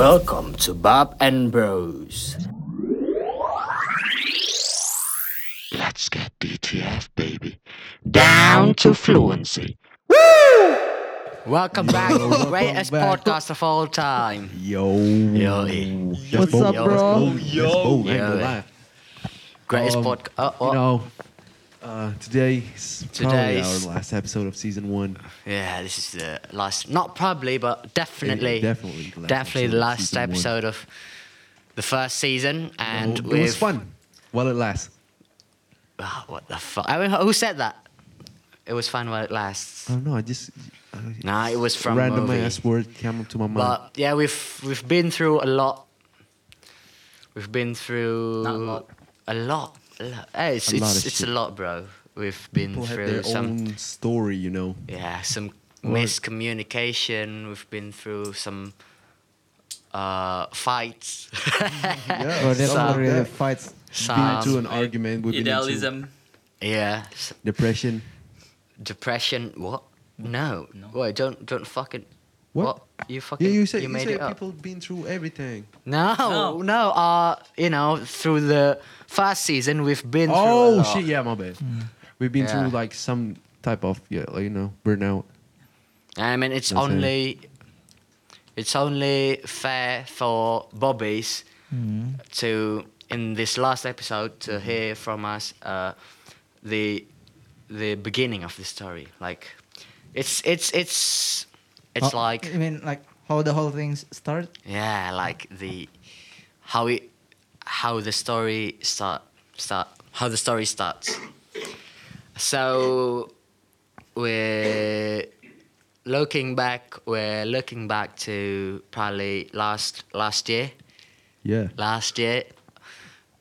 Welcome to Bob and Bros. Let's get DTF, baby. Down to fluency. Woo! Welcome back, to the greatest back. podcast of all time. Yo. Yo, What's Yo. up, bro? Yo. Let's go. I ain't Yo. gonna lie. Greatest Um, podcast. Uh, You oh, know, uh, today's probably our last episode of season one. yeah, this is the last. Not probably, but definitely, definitely the last definitely the episode of last season one. episode of the first season. And it was fun while it lasts. Ah, what the fuck? I mean, who said that? It was fun while it lasts. I don't know. I just uh, Nah, it was from random movie. ass word came up to my mind. But yeah, we've we've been through a lot. We've been through Not a lot. A lot. A lot. Hey, it's A lot it's, of it's shit. a lot, bro. We've been People have through their some own story, you know. yeah some Or- miscommunication. We've been through some uh, fights. Yeah, Bro, stuff that's like not really that. fights. Been into some an argument. We've been Idealism. yeah s- depression. depression. What? No. No. Wait, don't don't fucking. What? You fucking. Yeah, you said you, made said it up. people been through everything. No, No. no. Uh, you know, through the first season, we've been through. Oh shit! Yeah, my bad. We've been Yeah. through like some type of yeah, like, you know, burnout. I mean, it's That's it. only, it's only fair for Bobbies Mm. to in this last episode to hear from us uh, the the beginning of the story. Like, it's it's it's it's How- like I mean, like how the whole thing started. yeah, like the how it how the story start start how the story starts. So we're looking back. We're looking back to probably last last year. Yeah. Last year,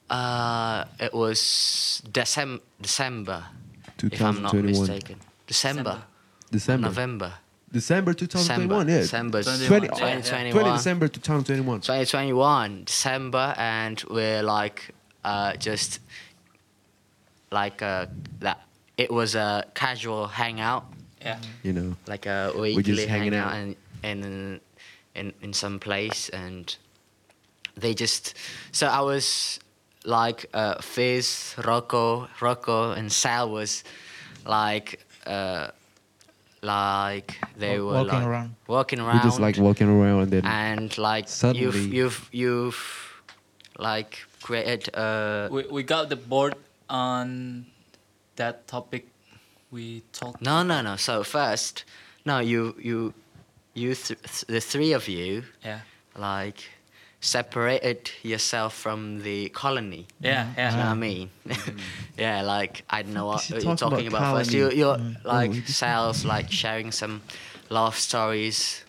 uh, it was December. December, if I'm not 2021. mistaken. December, December. November, December 2021. December, yeah. December 20, 2021. 20 December 2021. 2021 December, and we're like uh, just like uh, that. It was a casual hangout, Yeah. You know. like a we just weekly hanging hangout, out. in, in in in some place, and they just. So I was like uh, Fizz, Rocco, Rocco, and Sal was like. Uh, like they Wa- were walking like around. walking around We around just like walking around and then and like Suddenly- you've you've you've like created uh We, we got the board on that topic we talked. no no no so first no you you you th- th- the three of you Yeah. like separated yourself from the colony Yeah. yeah. you know what Yeah. I mean? yeah, like I don't know what he you're talking talking about about, first. You, you're Oh, like he just- Sal's like sharing some love stories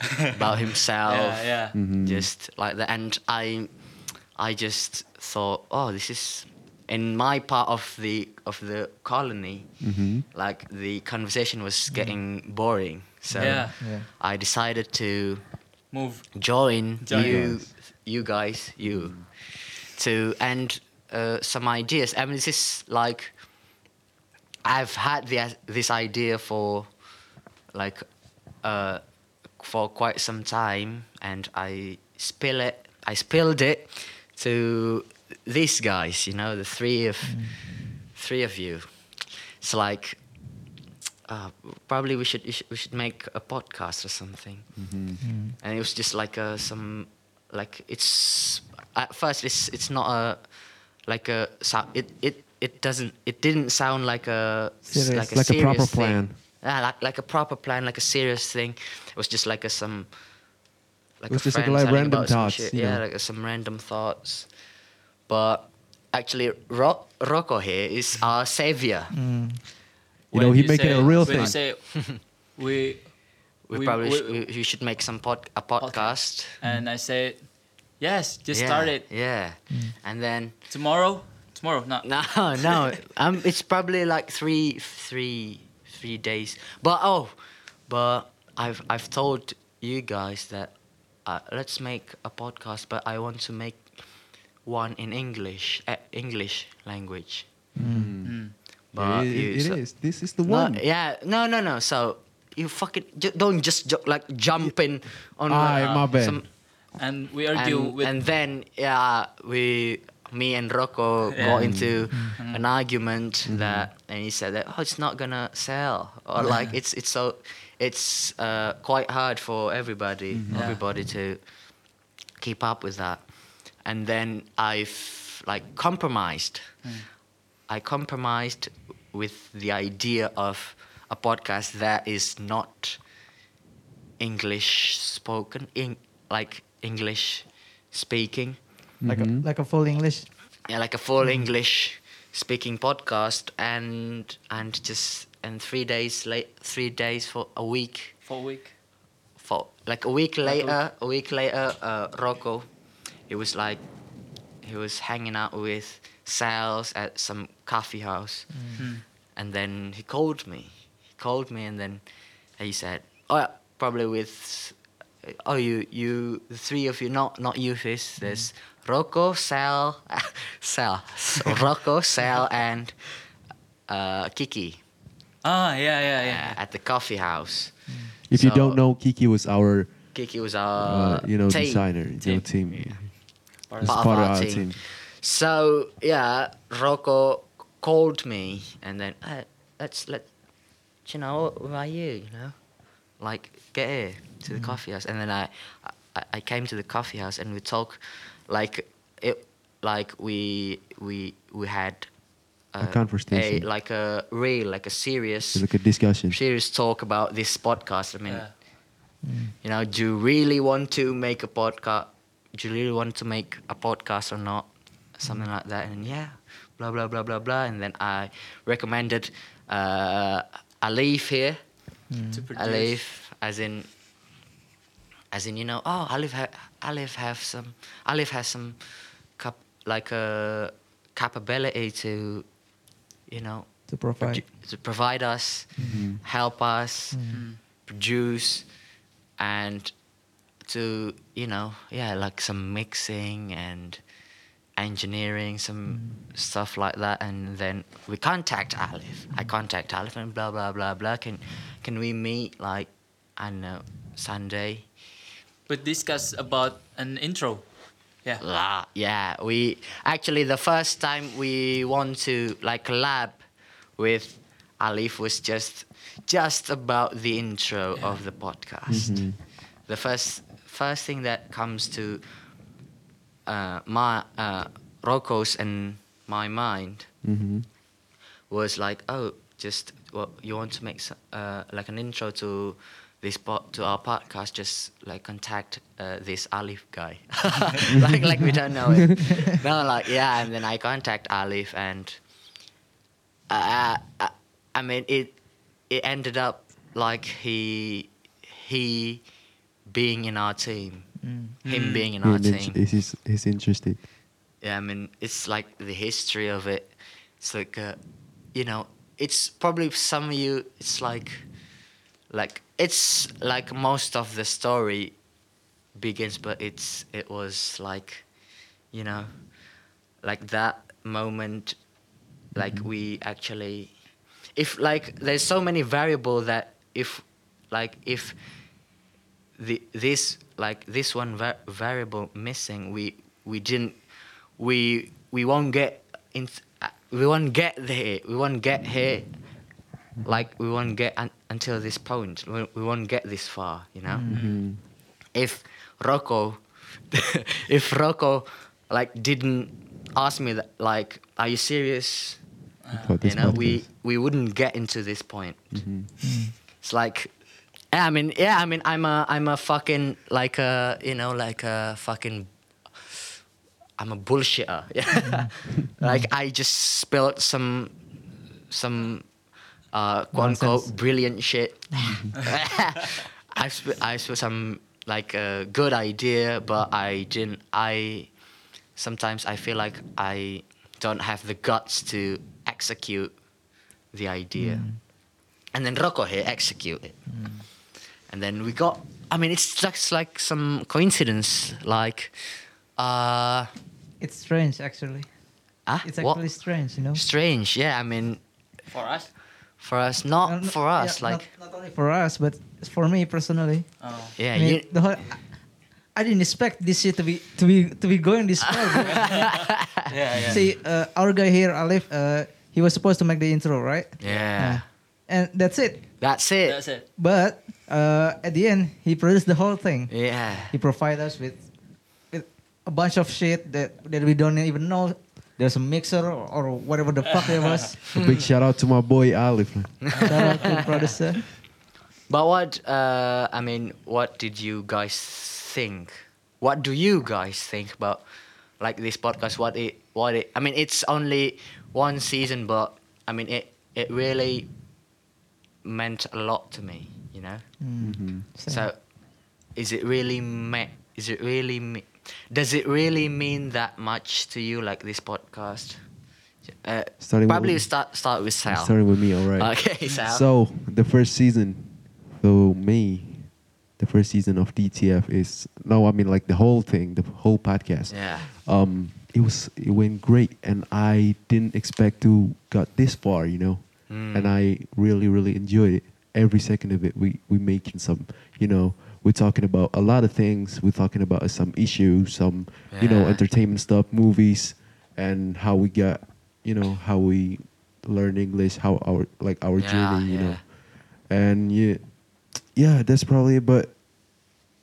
about himself. Yeah. Yeah. Mhm. just like that and i i just thought oh this is in my part of the of the colony Mhm. like the conversation was getting boring so Yeah. Yeah. i decided to Move. join, Join you us. you guys you to and uh, some ideas i mean this is like i've had the, this idea for like uh, for quite some time and i spill it i spilled it to these guys you know the three of three of you it's like uh, probably we should, we should we should make a podcast or something Mhm. and it was just like a some like it's at first it's it's not a like a it it it doesn't it didn't sound like a Serious. like a, Like a proper thing. plan. Yeah, like like a proper plan, like a serious thing. It was just like a some like It was a just like- like random thoughts. Yeah, like some random thoughts. But actually, Ro- Rocco here is our savior. Mm. You know, When he make it say- a real when you thing. say we, We, We- probably we- sh- we, we should make some pod- a podcast. and I say, yes, just yeah, start it Yeah, and then tomorrow. Tomorrow, not. No, no. um, it's probably like three, three, three days. But oh, but I've I've told you guys that uh, let's make a podcast, but I want to make one in English, uh, English language. Mm. But Yeah, you, it, it so- is. This is the No, one. yeah, no, no, no. So you fucking ju- don't just ju- like jump in on Aye, uh, my bad. some and we argue and, with and then yeah we me and Rocco Yeah. got into Mm-hmm. an argument that and he said that oh it's not gonna sell or like it's it's so it's uh, quite hard for everybody Mm-hmm. Yeah. everybody to keep up with that and then I've like compromised Mm. I compromised with the idea of a podcast that is not English spoken, in, like English speaking, Like Mhm. a like a full English. yeah, like a full English speaking podcast, and and just and three days late, three days for a week, for a week. for like a week Like a later, a week later, uh, Rocco, he was like, he was hanging out with Sals at some coffee house, Hmm. and then he called me. He called me, and then he said, "Oh, yeah, probably with, oh, you, you, the three of you, not, not you, this. There's Rocco, Sal, Sal, so Rocco, Sal, and uh, Kiki Ah, yeah, yeah, uh, yeah. at the coffee house. If you don't know, Kiki was our, Kiki was uh, our, you know, team. designer, you know, Team. team. Part of part of our our team. team. So yeah, Rocco called me, and then uh, let's let, you know, where are you? You know, like get here to the mm. coffee house, and then I, I, I came to the coffee house, and we talk, like it, like we we we had. A uh, conversation. a, like a real, like a serious, It's like a discussion. serious talk about this podcast. I mean, yeah. Mm. you know, do you really want to make a podcast? Do you really want to make a podcast or not? Something like that. And yeah, blah blah blah blah blah. And then I recommended uh, Alif here. Mm. To produce. Alif, as in, as in, you know, oh, Alif, ha- Alif have some, Alif has some, cap- like a capability to, you know, To provide. produ- to provide us, mm-hmm. help us, mm-hmm. produce, and to you know, yeah, like some mixing and engineering, some mm. stuff like that. And then we contact Alif. I contact Alif and blah blah blah blah. Can can we meet like I don't know Sunday? We discuss about an intro. Yeah. La, yeah, we actually the first time we want to like collab with Alif was just just about the intro of the podcast. Mm-hmm. The first first thing that comes to uh, my uh, Rocco's and my mind hmm was like, oh, just well, you want to make uh, like an intro to this po- to our podcast? Just like contact uh, this Alif guy, like like we don't know it. no, like yeah, and then I contact Alif, and uh, I, I mean it. It ended up like he he being in our team, Mm. him being in our team. He's, he's, he's interested. Yeah, I mean, it's like the history of it. It's like, uh, you know, it's probably some of you. It's like, like it's like most of the story begins, but it's it was like, you know, like that moment, like we actually, if like there's so many variable that if, like if the this like this one va- variable missing we we didn't we we won't get in uh, we won't get there we won't get here like we won't get un- until this point we, we won't get this far you know Mhm. if Rocco if Rocco like didn't ask me that like are you serious For you know we podcast. we wouldn't get into this point Mhm. it's like, yeah, I mean, yeah, I mean, I'm a, I'm a fucking like a, you know, like a fucking, I'm a bullshitter. Yeah, mm-hmm. like I just spilled some, some, uh, quote unquote brilliant shit. Mm-hmm. I sp- I spilled some like a good idea, but I didn't. I sometimes I feel like I don't have the guts to execute the idea mm. and then Rocco here execute it. Mm. And then we got. I mean, it's just like some coincidence. Like, uh, It's strange actually. ah, It's what? strange, you know. strange. Yeah, I mean, For us. for us, not Uh, no- for us. yeah, like, not, not only for us, but for me personally. Oh. yeah, I mean, you, the whole, I didn't expect this shit to be to be to be going this far. Yeah, yeah. See, uh, our guy here, Alif, uh, he was supposed to make the intro, right? Yeah. And that's it. That's it. That's it. But uh, at the end, he produced the whole thing. Yeah. He provided us with with a bunch of shit that that we don't even know. There's a mixer or, or whatever the fuck it was. A big shout out to my boy Alif. Shout out to the producer. But what uh, I mean, what did you guys think? What do you guys think about like this podcast? What it what it I mean it's only one season but I mean it it really meant a lot to me, you know? Mm. So is it really me- is it really me- does it really mean that much to you like this podcast? Uh, Starting with- probably start start with Sal. Starting with me, all right. Okay, Sal. So the first season, so me, the first season of DTF is no, I mean like the whole thing, the whole podcast. yeah. Um, it was it went great, and I didn't expect to got this far, you know, Mm. and I really really enjoyed it. Every second of it, we we making some, you know, we're talking about a lot of things. We're talking about some issues, some you know entertainment stuff, movies, and how we got, you know, how we learn English, how our like our Yeah, journey, you yeah. know, and yeah, yeah, that's probably it. But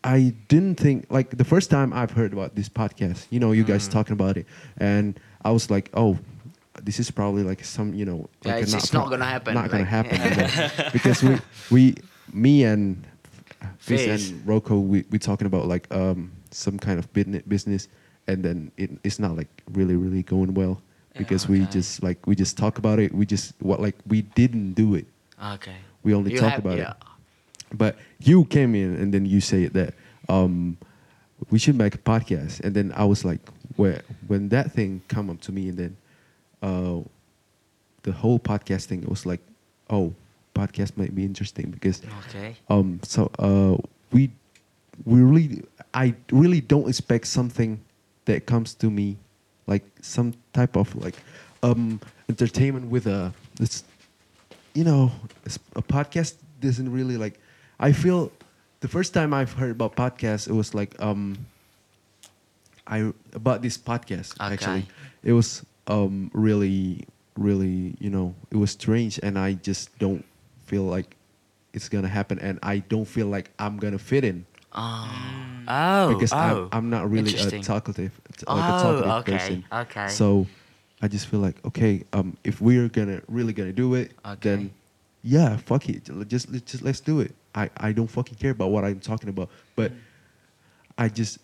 I didn't think like the first time I've heard about this podcast, you know, you guys Mm. talking about it, and I was like, oh, this is probably like some, you know, Yeah, like a it's- it's not gonna happen, not gonna happen, know, because we we me and Fizz and Rocco we we talking about like um some kind of business business, and then it, it's not like really really going well because we just like we just talk about it, we just what like we didn't do it, Okay. we only You talk have- about yeah. it but you came in and then you say that um, we should make a podcast. And then i was like where when that thing come up to me and then uh, the whole podcasting it was like oh podcast might be interesting because Okay. um, so uh, we we really i really don't expect something that comes to me like some type of like um, entertainment with a this you know a podcast doesn't really like i feel the first time i've heard about podcasts it was like um i about this podcast Okay. actually it was um really really you know it was strange and i just don't feel like it's gonna happen and i don't feel like i'm gonna fit in Oh. Oh. because oh. I'm, I'm not really a talkative t- like a Oh, talkative okay, person okay. so i just feel like okay um if we're gonna really gonna do it Okay. then yeah fuck it just let's just let's do it i i don't fucking care about what i'm talking about but i just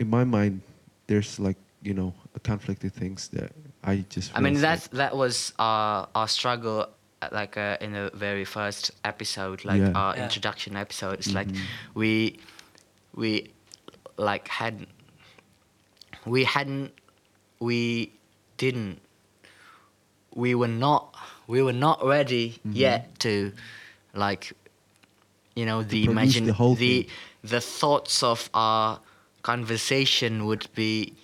in my mind there's like you know a conflicted things that i just I mean feels that like- that was our our struggle uh, like uh, in the very first episode like Yeah. our Yeah. introduction episode it's like Mhm. we we like had we hadn't we didn't we were not we were not ready Mhm. yet to like you know the imagine the whole the the thoughts of our conversation would be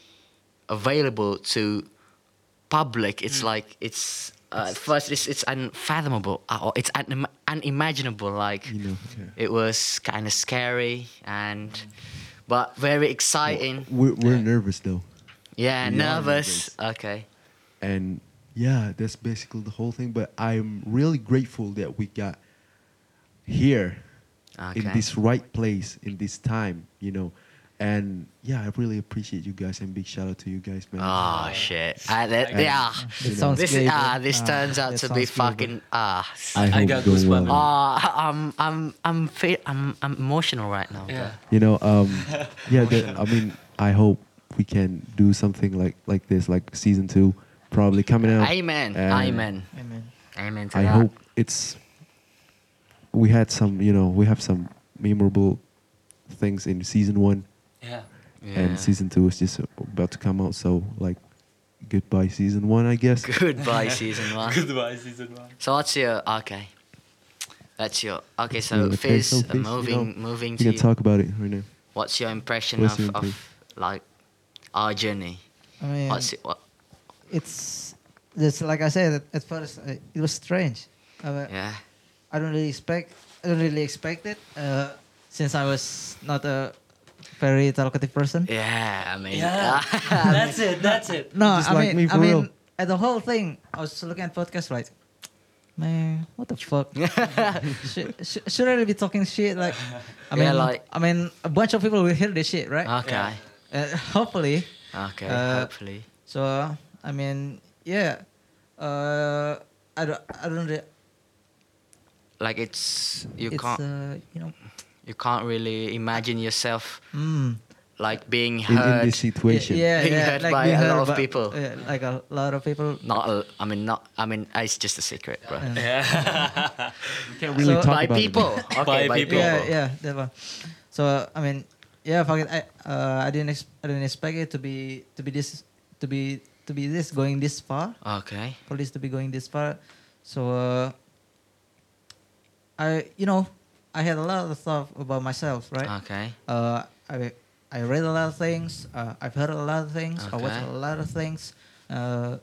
available to public it's Mm. like it's uh, at first it's it's unfathomable uh, or it's un- unimaginable like you know yeah. it was kind of scary and but very exciting. We're, we're nervous though. Yeah we nervous. nervous. okay. And yeah that's basically the whole thing but i'm really grateful that we got here in this right place in this time you know and yeah i really appreciate you guys and big shout out to you guys man oh shit uh, that, And, yeah you It know, sounds this gay, ah this Ah, turns out to be sounds gay, bro. fucking ah i hope got going goosebumps. well. Ah, I'm I'm I'm fe- I'm I'm emotional right now. Yeah. you know um yeah the, i mean i hope we can do something like like this like season two probably coming out Amen. And Amen. Amen. Amen to i that. hope it's we had some you know we have some memorable things in season one Yeah. Yeah. and season two is just about to come out. So like, goodbye season one, I guess. Goodbye season one. Goodbye, season one. So what's your okay? That's your okay. So Yeah, okay, Fizz, so Fizz, you moving know, moving We to can you. talk about it right now. What's your impression What's of, your of impression? like our journey? I mean, What's it? What? it's just like I said at, at first. Uh, it was strange. Uh, Yeah. I don't really expect. I don't really expect it. Uh, since I was not a very talkative person. Yeah, I mean, Yeah, that's it. That's it. No, Just I like mean, me, I for mean, real. at the whole thing, I was looking at podcast right. man, what the fuck? should, should, should I be talking shit? Like, I mean, Yeah, like- I mean, a bunch of people will hear this shit, right? okay, Uh, hopefully. okay, Uh, hopefully. So uh, I mean, yeah. Uh, I don't, I don't. Re- Like it's you it's can't uh, you know. You can't really imagine yourself Mm, like being in, in heard. this situation. Yeah, Being yeah, heard like by we a heard lot of people. yeah, like a lot of people. Not, a, I mean, not. I mean, it's just a secret, bro. Yeah. We can't really So- talk by about people. it. Okay, By by, people. people. Yeah, yeah, that one. So I mean, yeah, fuck it. I, uh, I didn't, ex- I didn't expect it to be, to be this, to be, to be this going this far. Okay. For this to be going this far. So uh, I, you know, I had a lot of stuff about myself, right? Okay. Uh, I I read a lot of things. Uh, I've heard a lot of things. Okay. I watched Okay. a lot of things, uh,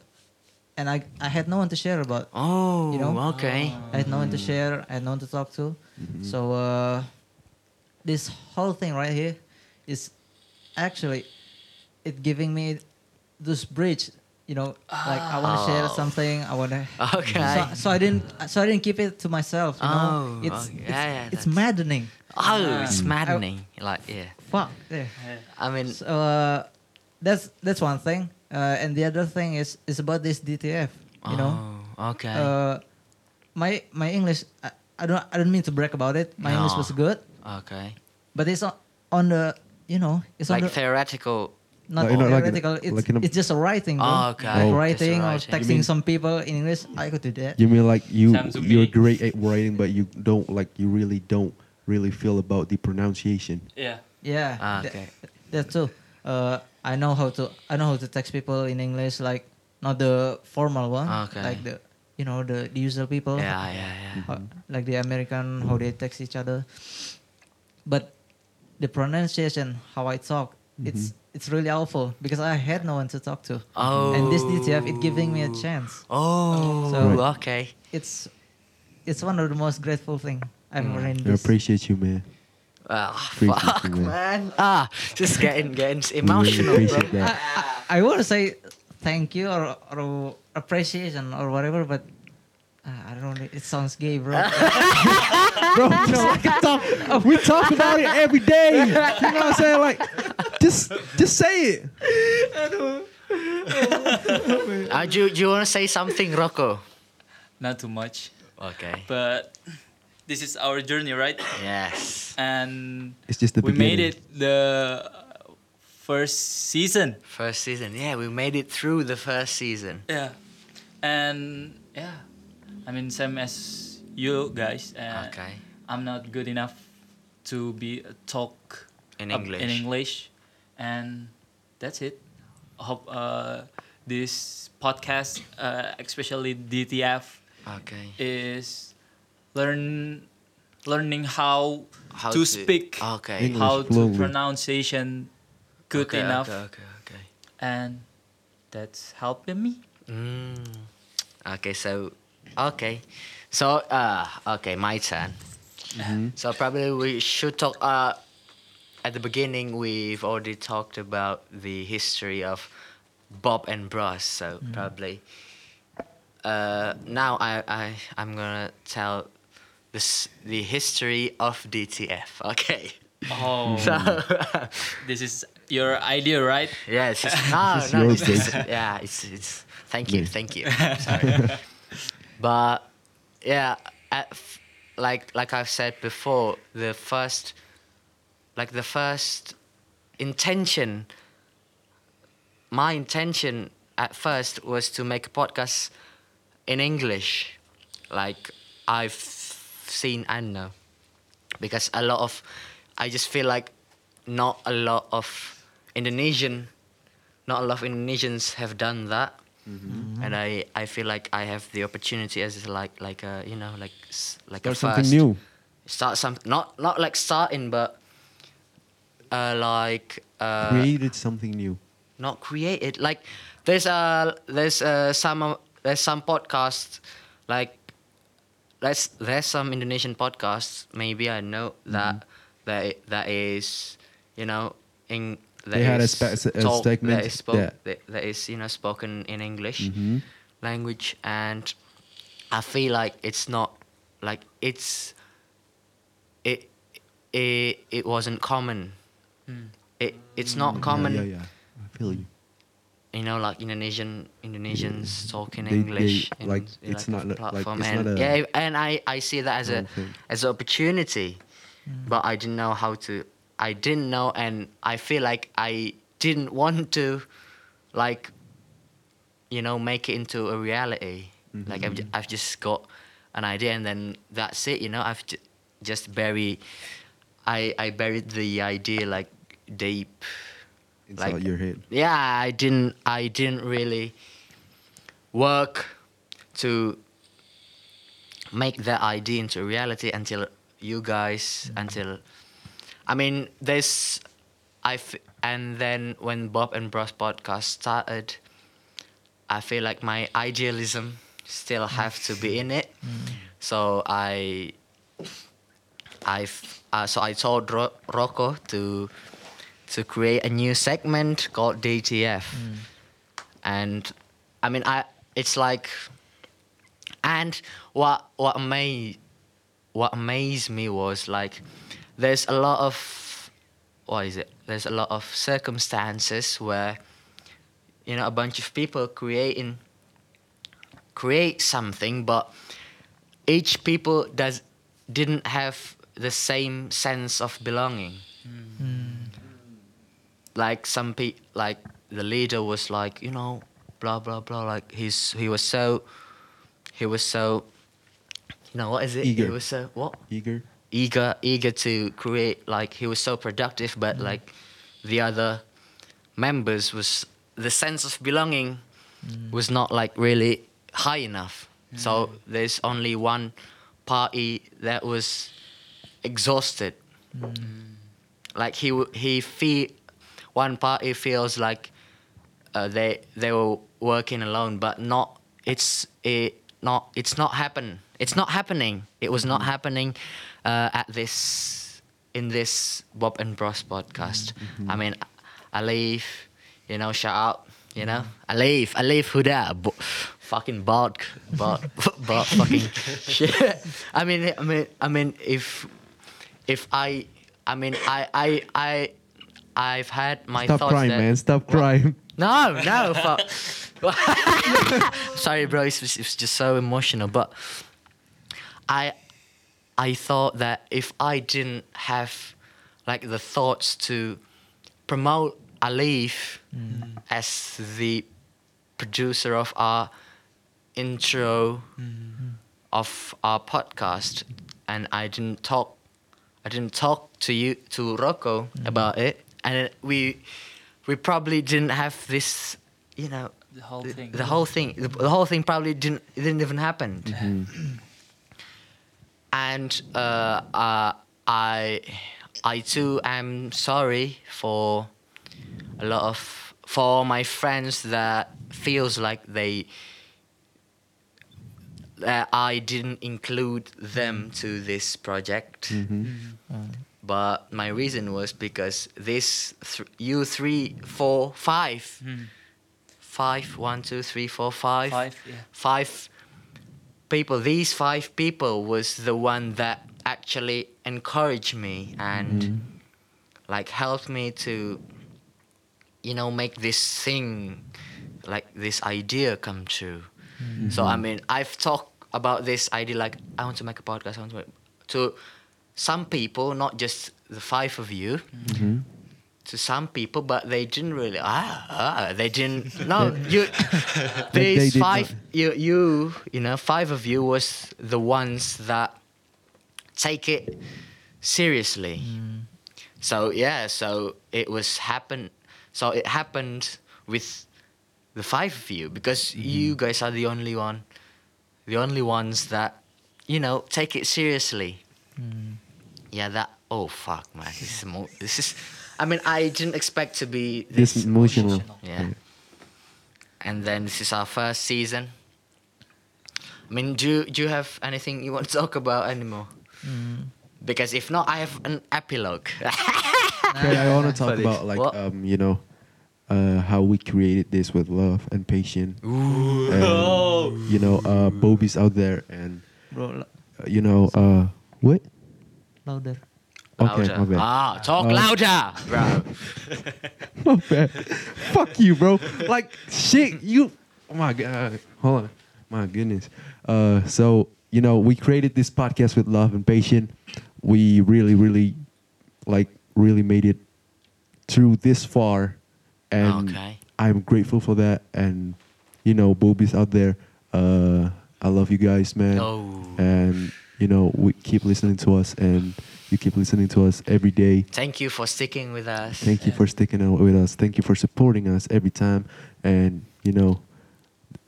and I I had no one to share about. Oh, You know? okay. I had no one to share. I had no one to talk to. So uh, this whole thing right here is actually it giving me this bridge. You know, like I want to share Oh. something. I want to. Okay. So, so I didn't. So I didn't keep it to myself. You know, Oh, it's okay. it's, Yeah, yeah, it's that's- maddening. Oh, it's maddening. Like, yeah. Fuck. Yeah. I mean, So uh, that's that's one thing, uh, and the other thing is is about this DTF. You know, Oh, okay. uh, my my English. I, I don't I don't mean to brag about it. My English No. was good, okay. but it's on, on the you know it's on Like the theoretical. Not Like, you like in- theoretical. it's like a- it's just a writing. Bro. Oh, okay. Like Oh. writing Just a or texting mean- some people in English. I could do that. You mean like you Sounds you're great at writing, but you don't like you really don't really feel about the pronunciation. Yeah. Yeah. Ah, that- okay. That too. Uh, I know how to I know how to text people in English like not the formal one. Okay. Like the you know the, the usual people. Yeah, yeah, yeah. how- like the American how they text each other. But the pronunciation, how I talk, it's it's really awful because I had no one to talk to. Oh. And this DTF, it giving me a chance. Oh, So- okay. It's it's one of the most grateful thing I've Mm. ever in I appreciate you, man. Ah, Appreciate fuck, you, man. man. Ah, just getting getting We really emotional, bro. appreciate that. I, I want to say thank you or, or appreciation or whatever, but uh, I don't know. It sounds gay, bro. Bro, just like I talk, we talk about it every day. You know what I'm saying? Like, just just say it. Uh, do, do you want to say something, Rocco? Not too much, Okay. but this is our journey, right? Yes. And It's just the we beginning. made it the first season. First season. Yeah, we made it through the first season. Yeah, and yeah, I mean same as you guys. Uh, Okay. I'm not good enough to be a talk In English. in English, and that's it. I hope uh, this podcast, uh, especially DTF, Okay. is learn learning how, How to, speak, Okay. English how to fluently. pronunciation good okay, enough, Okay, okay, okay. and that's helping me. Mm. Okay, so okay, so uh, okay, my turn. So probably we should talk. Uh, at the beginning, we've already talked about the history of Bob and Bros. So probably uh, now I I I'm gonna tell this the history of DTF. Okay. Oh, So this is your idea, right? yeah, it's just, no, It's no, yours, it's yeah, it's it's. Thank you, Yeah. thank you. Sorry, but yeah, at, f- like like I've said before, the first, like the first intention. My intention at first was to make a podcast in English, like I've seen and know, because a lot of, I just feel like, not a lot of Indonesian, not a lot of Indonesians have done that, mm-hmm. and I, I feel like I have the opportunity as like like a you know like like Start a something first- new. start something not not like starting but uh like uh Created something new. not created like there's uh there's uh some there's some podcasts like there's there's some indonesian podcasts maybe i know that that that is you know, in They had a is spe- a talk- segment that is, spoke, that- that, that is you know spoken in English Mhm. language, and I feel like it's not like it's it it it wasn't common. It it's not common Yeah, yeah, yeah. I feel you. you know, like Indonesian Indonesians talking They- they- English, in, like, in, it's a not li- like, platform, it's and not a yeah, and I I see that as a thing. as an opportunity, mm. but I didn't know how to. I didn't know, and I feel like I didn't want to, like, you know, make it into a reality. Mm-hmm. Like I've, I've just got an idea, and then that's it. You know, I've j- just bury. I I buried the idea like deep Inside Like- your head. yeah i didn't i didn't really work to make that idea into reality until you guys until i mean there's i f- and then when bob and bros podcast started i feel like my idealism still have to be in it so i i uh, so i told Ro- rocco to to create a new segment called DTF. Hmm. And I mean I it's like and what what amazed what amazed me was like there's a lot of what is it? There's a lot of circumstances where you know a bunch of people creating create something but each people does didn't have the same sense of belonging hmm. Hmm. Like some pe like the leader was like you know blah blah blah like he's he was so he was so you know what is it? Eager. he was so what? Eager. eager eager to create like he was so productive but mm-hmm. like the other members was the sense of belonging mm. was not like really high enough. So mm. there's only one party that was exhausted. Mm. Like he w- he feel one party feels like uh, they they were working alone but not it's it not it's not happen it's not happening. It was not happening uh, at this in this Bob and Bros podcast. I mean Alif you know shout out you know Alif Alif Huda bo- fucking bot bot bot fucking shit. I mean I mean I mean if if I I mean I I I I've had my Stop thoughts crying, that, man. Stop crying. no, no, fuck. Sorry, bro. It's, it's just so emotional. But I, I thought that if I didn't have, like, the thoughts to promote Alif mm. as the producer of our intro mm-hmm. of our podcast, and I didn't talk, I didn't talk to you to Rocco mm. about it, and we, we probably didn't have this, you know, The whole the, thing. the whole thing, the, the whole thing probably didn't it didn't even happen. and uh, uh, I, I too am sorry for a lot of for my friends that feels like they that I didn't include them to this project. But my reason was because this th- you three, four, five, hmm. five, one, two, three, four, five, Five, yeah. five people. These five people was the one that actually encouraged me and hmm. like helped me to, you know, make this thing, like this idea come true. So hmm. I mean, I've talked about this idea like I want to make a podcast. I want to make, to some people, not just the five of you. To some people, but they didn't really. Ah, ah they didn't. No, you. These five, you, you, you know, five of you was the ones that take it seriously. So yeah, so it was happened. So it happened with the five of you because you guys are the only one, the only ones that, you know, take it seriously. Yeah, that. Oh fuck, man! This is mo- this is. I mean, I didn't expect to be This this. emotional. emotional. Yeah. And then this is our first season. I mean, do you, do you have anything you want to talk about anymore? Because if not, I have an epilogue. Okay, I want to talk Funny. about like What? um, you know, uh, how we created this with love and patience. Ooh. And, Oh. You know, uh, Bobbies out there, and Bro, uh, you know, uh, what? Louder. Okay, louder. my bad. Ah, talk Uh, louder, bro. My bad. Fuck you, bro. Like shit, you. Oh my god. Hold on. My goodness. Uh, so you know, we created this podcast with love and patience. We really, really, like, really made it through this far, and Okay. I'm grateful for that. And you know, boobies out there. Uh, I love you guys, man. Oh. And you know, we keep listening to us, and you keep listening to us every day. Thank you for sticking with us. Thank you for sticking out with us. Thank you for supporting us every time. And you know,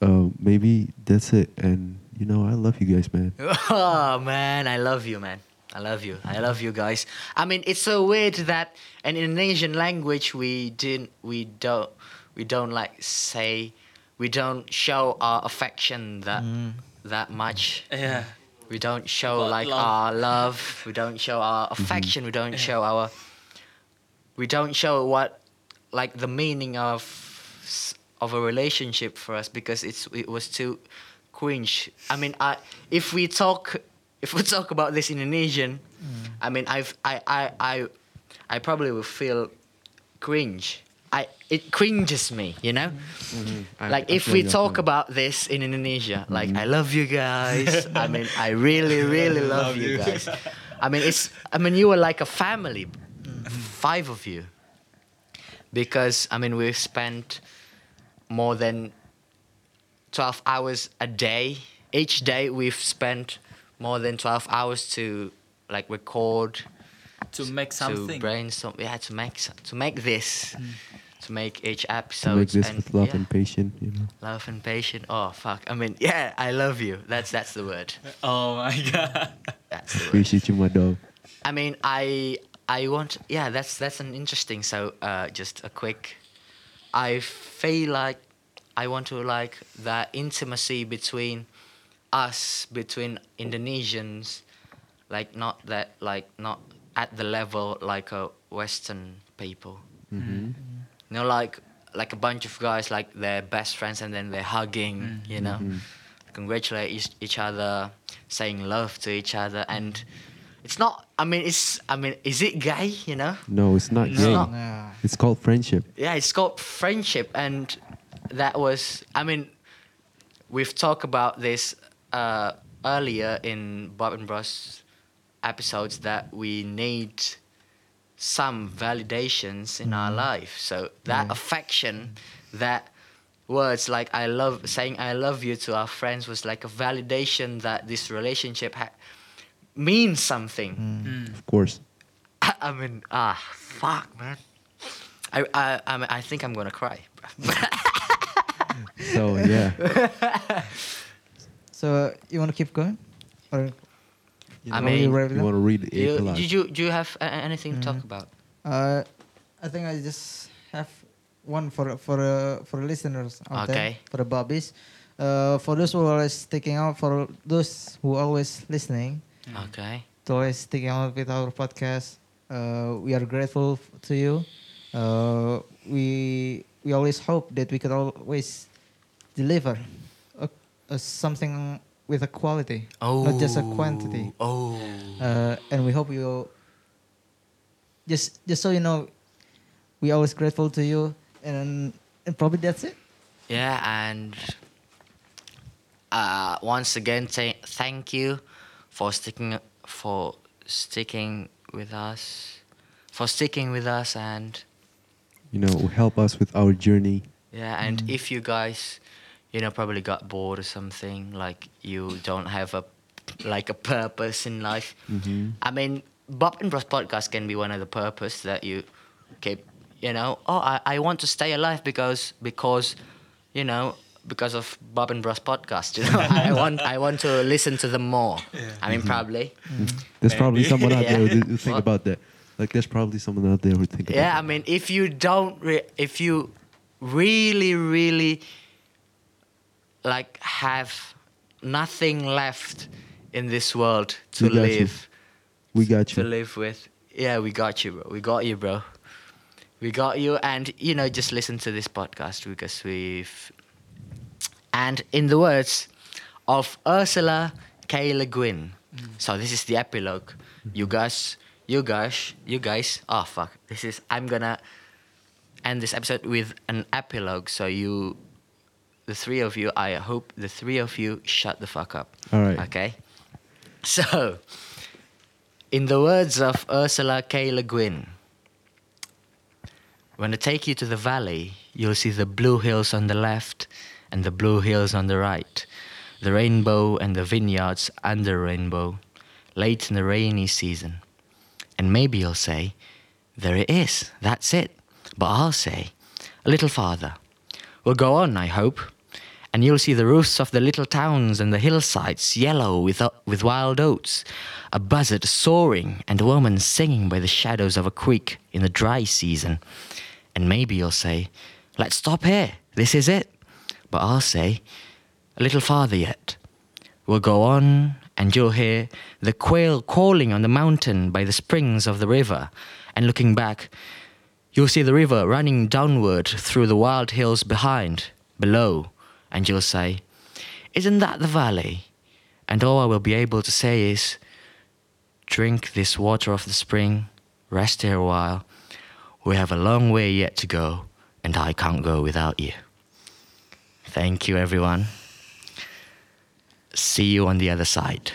uh, maybe that's it. And you know, I love you guys, man. Oh man, I love you, man. I love you. I love you guys. I mean, it's so weird that in Indonesian language we didn't, we don't, we don't like say, we don't show our affection that Mm. that much. Yeah. We don't show About like love. our love. We don't show our mm-hmm. affection. We don't show our. We don't show what, like the meaning of, of a relationship for us because it's it was too, cringe. I mean, I if we talk if we talk about this in Indonesian, mm. I mean, I've I I I, I probably will feel, cringe. I it cringes me, you know I- like I if feel we talk about this in Indonesia, mm-hmm. like I love you guys. I mean, I really, really love, you guys. I mean, it's. I mean, you were like a family, five of you. Because I mean, we've spent more than twelve hours a day. Each day, we've spent more than twelve hours to like record, To make something. to brainstorm. Yeah, to make so- to make this, to make each episode. to make this and, with love yeah. and patience, you know. Love and patience. Oh fuck. I mean, yeah, I love you. That's that's the word. Oh my god. That's the word. Appreciate you, my dog. I mean, I I want. Yeah, that's that's an interesting. So, uh, just a quick. I feel like I want to like that intimacy between us, between Indonesians, like not that like not at the level like a Western people. Mm-hmm. You know, like like a bunch of guys, like they're best friends, and then they're hugging. You know, congratulate each, each other, saying love to each other, and it's not. I mean, it's. I mean, is it gay? You know? No, it's not It's gay. not. Nah. It's called friendship. Yeah, it's called friendship, and that was. I mean, we've talked about this uh, earlier in Bob and Bros episodes that we need some validations in our life. So that affection, that words like I love, saying I love you to our friends was like a validation that this relationship ha- means something. Mm. Of course. I mean, ah, fuck, man. I, I, I, mean, I think I'm gonna cry. So yeah. So uh, you want to keep going, or You I mean- you you want to read it you, a did you, do you have a- a- anything to talk Mm. about? Uh, I think I just have one for for uh, for the listeners out Okay. there, for the bobbies. Uh, for those who are always sticking out, for those who are always listening, Okay. to always sticking out with our podcast. Uh, we are grateful f- to you. Uh, we we always hope that we could always deliver a, a something with a quality, Oh. not just a quantity. Oh. Uh, and we hope you just just so you know, we are always grateful to you, and and probably that's it. Yeah, and uh, once again, th- thank you for sticking for sticking with us, for sticking with us, and you know, help us with our journey. yeah, and if you guys, you know, probably got bored or something, like you don't have a like a purpose in life. Mm-hmm. I mean, Bob and Bros podcast can be one of the purpose that you keep, you know, oh, I, I want to stay alive because because, you know, because of Bob and Bros podcast. You know, I want I want to listen to them more. I mean, probably. There's probably someone out there who, think What? about that. Like, there's probably someone out there who think about Yeah, I that. mean, if you don't, re- if you really, really, like, have nothing left in this world to We got you. live. we got you. to live with. yeah, we got you, bro. We got you, bro. We got you, and you know, just listen to this podcast because we've. And in the words of Ursula K. Le Guin, mm. so this is the epilogue. Mm-hmm. You guys, you guys, you guys. Oh fuck! This is. I'm gonna end this episode with an epilogue. So you, the three of you, I hope the three of you shut the fuck up. All right. Okay. So, in the words of Ursula K. Le Guin, when I take you to the valley, you'll see the blue hills on the left and the blue hills on the right, the rainbow and the vineyards under rainbow, late in the rainy season. And maybe you'll say, There it is, that's it. But I'll say, A little farther. We'll go on, I hope, and you'll see the roofs of the little towns and the hillsides yellow with, o- with wild oats, a buzzard soaring, and a woman singing by the shadows of a creek in the dry season. And maybe you'll say, Let's stop here, this is it. But I'll say, A little farther yet. We'll go on, and you'll hear the quail calling on the mountain by the springs of the river, and looking back, You'll see the river running downward through the wild hills behind, below, and you'll say, Isn't that the valley? And all I will be able to say is, Drink this water of the spring, rest here a while. We have a long way yet to go, and I can't go without you. Thank you, everyone. See you on the other side.